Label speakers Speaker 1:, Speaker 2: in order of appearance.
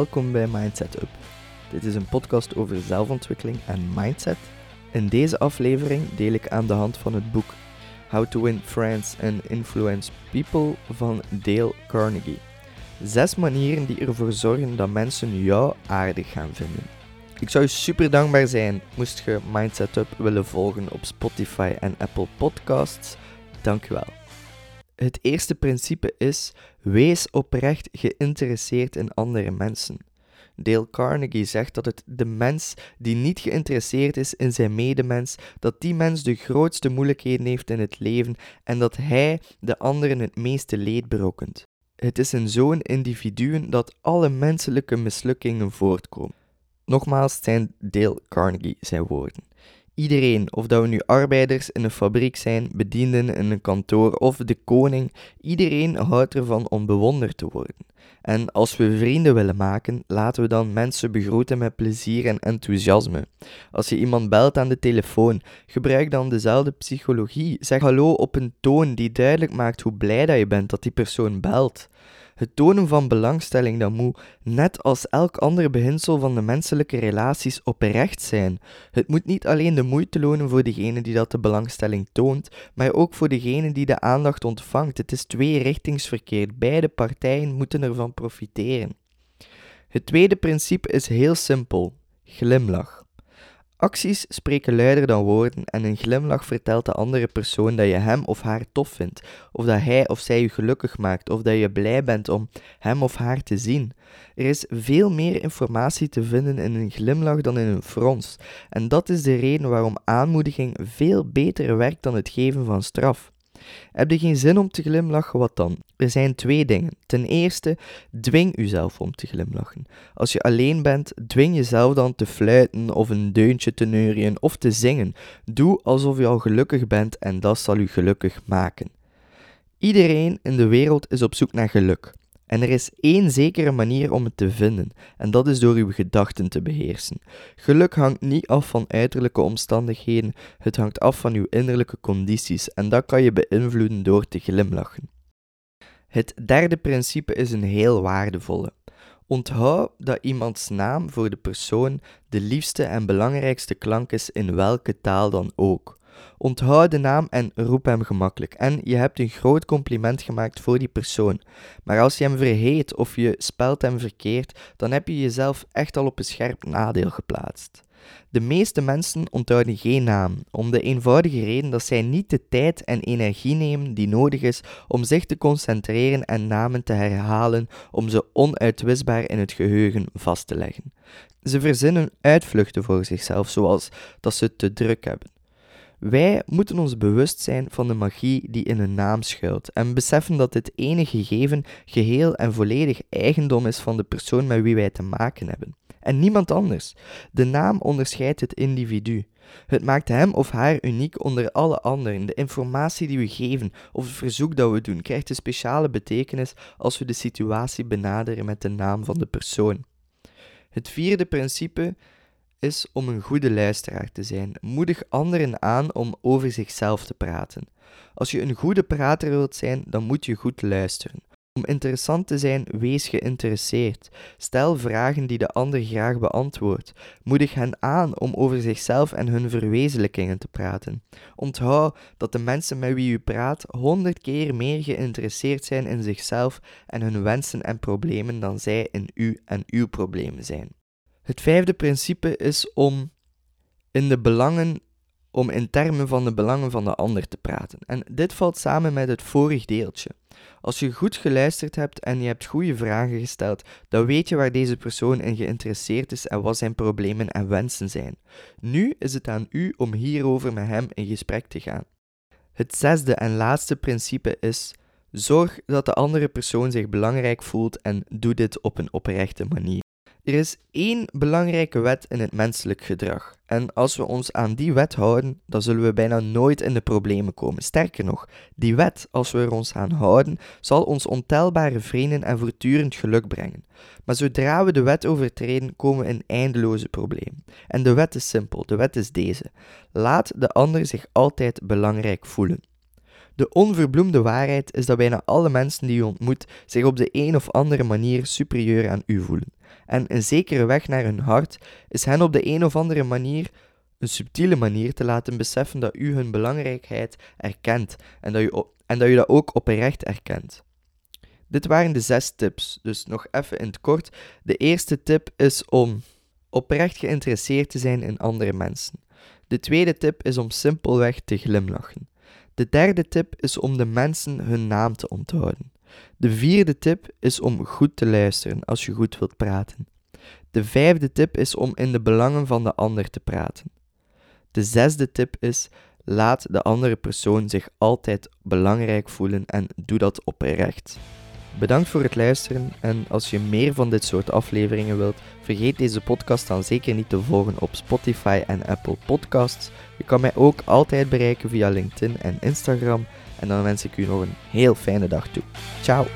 Speaker 1: welkom bij Mindset Up. Dit is een podcast over zelfontwikkeling en mindset. In deze aflevering deel ik aan de hand van het boek How to Win Friends and Influence People van Dale Carnegie. Zes manieren die ervoor zorgen dat mensen jou aardig gaan vinden. Ik zou super dankbaar zijn moest je Mindset Up willen volgen op Spotify en Apple Podcasts. Dankjewel. Het eerste principe is: wees oprecht geïnteresseerd in andere mensen. Dale Carnegie zegt dat het de mens die niet geïnteresseerd is in zijn medemens, dat die mens de grootste moeilijkheden heeft in het leven en dat hij de anderen het meeste leed berokkent. Het is in zo'n individuen dat alle menselijke mislukkingen voortkomen. Nogmaals zijn Dale Carnegie zijn woorden. Iedereen, of dat we nu arbeiders in een fabriek zijn, bedienden in een kantoor of de koning, iedereen houdt ervan om bewonderd te worden. En als we vrienden willen maken, laten we dan mensen begroeten met plezier en enthousiasme. Als je iemand belt aan de telefoon, gebruik dan dezelfde psychologie. Zeg hallo op een toon die duidelijk maakt hoe blij dat je bent dat die persoon belt. Het tonen van belangstelling dat moet, net als elk ander beginsel van de menselijke relaties, oprecht zijn. Het moet niet alleen de moeite lonen voor degene die dat de belangstelling toont, maar ook voor degene die de aandacht ontvangt. Het is tweerichtingsverkeer. Beide partijen moeten ervan profiteren. Het tweede principe is heel simpel: glimlach. Acties spreken luider dan woorden en een glimlach vertelt de andere persoon dat je hem of haar tof vindt, of dat hij of zij je gelukkig maakt, of dat je blij bent om hem of haar te zien. Er is veel meer informatie te vinden in een glimlach dan in een frons, en dat is de reden waarom aanmoediging veel beter werkt dan het geven van straf. Heb je geen zin om te glimlachen, wat dan? Er zijn twee dingen. Ten eerste, dwing uzelf om te glimlachen. Als je alleen bent, dwing jezelf dan te fluiten of een deuntje te neurien of te zingen. Doe alsof je al gelukkig bent en dat zal u gelukkig maken. Iedereen in de wereld is op zoek naar geluk. En er is één zekere manier om het te vinden, en dat is door uw gedachten te beheersen. Geluk hangt niet af van uiterlijke omstandigheden, het hangt af van uw innerlijke condities, en dat kan je beïnvloeden door te glimlachen. Het derde principe is een heel waardevolle. Onthoud dat iemands naam voor de persoon de liefste en belangrijkste klank is in welke taal dan ook. Onthoud de naam en roep hem gemakkelijk. En je hebt een groot compliment gemaakt voor die persoon. Maar als je hem verheet of je spelt hem verkeerd, dan heb je jezelf echt al op een scherp nadeel geplaatst. De meeste mensen onthouden geen naam, om de eenvoudige reden dat zij niet de tijd en energie nemen die nodig is om zich te concentreren en namen te herhalen om ze onuitwisbaar in het geheugen vast te leggen. Ze verzinnen uitvluchten voor zichzelf, zoals dat ze te druk hebben. Wij moeten ons bewust zijn van de magie die in een naam schuilt en beseffen dat dit ene gegeven geheel en volledig eigendom is van de persoon met wie wij te maken hebben. En niemand anders. De naam onderscheidt het individu. Het maakt hem of haar uniek onder alle anderen. De informatie die we geven of het verzoek dat we doen krijgt een speciale betekenis als we de situatie benaderen met de naam van de persoon. Het vierde principe is om een goede luisteraar te zijn. Moedig anderen aan om over zichzelf te praten. Als je een goede prater wilt zijn, dan moet je goed luisteren. Om interessant te zijn, wees geïnteresseerd. Stel vragen die de ander graag beantwoordt. Moedig hen aan om over zichzelf en hun verwezenlijkingen te praten. Onthoud dat de mensen met wie u praat honderd keer meer geïnteresseerd zijn in zichzelf en hun wensen en problemen dan zij in u en uw problemen zijn. Het vijfde principe is om in de belangen, om in termen van de belangen van de ander te praten. En dit valt samen met het vorig deeltje. Als je goed geluisterd hebt en je hebt goede vragen gesteld, dan weet je waar deze persoon in geïnteresseerd is en wat zijn problemen en wensen zijn. Nu is het aan u om hierover met hem in gesprek te gaan. Het zesde en laatste principe is: zorg dat de andere persoon zich belangrijk voelt en doe dit op een oprechte manier. Er is één belangrijke wet in het menselijk gedrag. En als we ons aan die wet houden, dan zullen we bijna nooit in de problemen komen. Sterker nog, die wet, als we er ons aan houden, zal ons ontelbare vrienden en voortdurend geluk brengen. Maar zodra we de wet overtreden, komen we in eindeloze problemen. En de wet is simpel, de wet is deze. Laat de ander zich altijd belangrijk voelen. De onverbloemde waarheid is dat bijna alle mensen die u ontmoet zich op de een of andere manier superieur aan u voelen. En een zekere weg naar hun hart is hen op de een of andere manier, een subtiele manier, te laten beseffen dat u hun belangrijkheid erkent en dat u, en dat, u dat ook oprecht erkent. Dit waren de zes tips, dus nog even in het kort. De eerste tip is om oprecht geïnteresseerd te zijn in andere mensen. De tweede tip is om simpelweg te glimlachen. De derde tip is om de mensen hun naam te onthouden. De vierde tip is om goed te luisteren als je goed wilt praten. De vijfde tip is om in de belangen van de ander te praten. De zesde tip is laat de andere persoon zich altijd belangrijk voelen en doe dat oprecht. Bedankt voor het luisteren en als je meer van dit soort afleveringen wilt, vergeet deze podcast dan zeker niet te volgen op Spotify en Apple Podcasts. Je kan mij ook altijd bereiken via LinkedIn en Instagram en dan wens ik u nog een heel fijne dag toe. Ciao!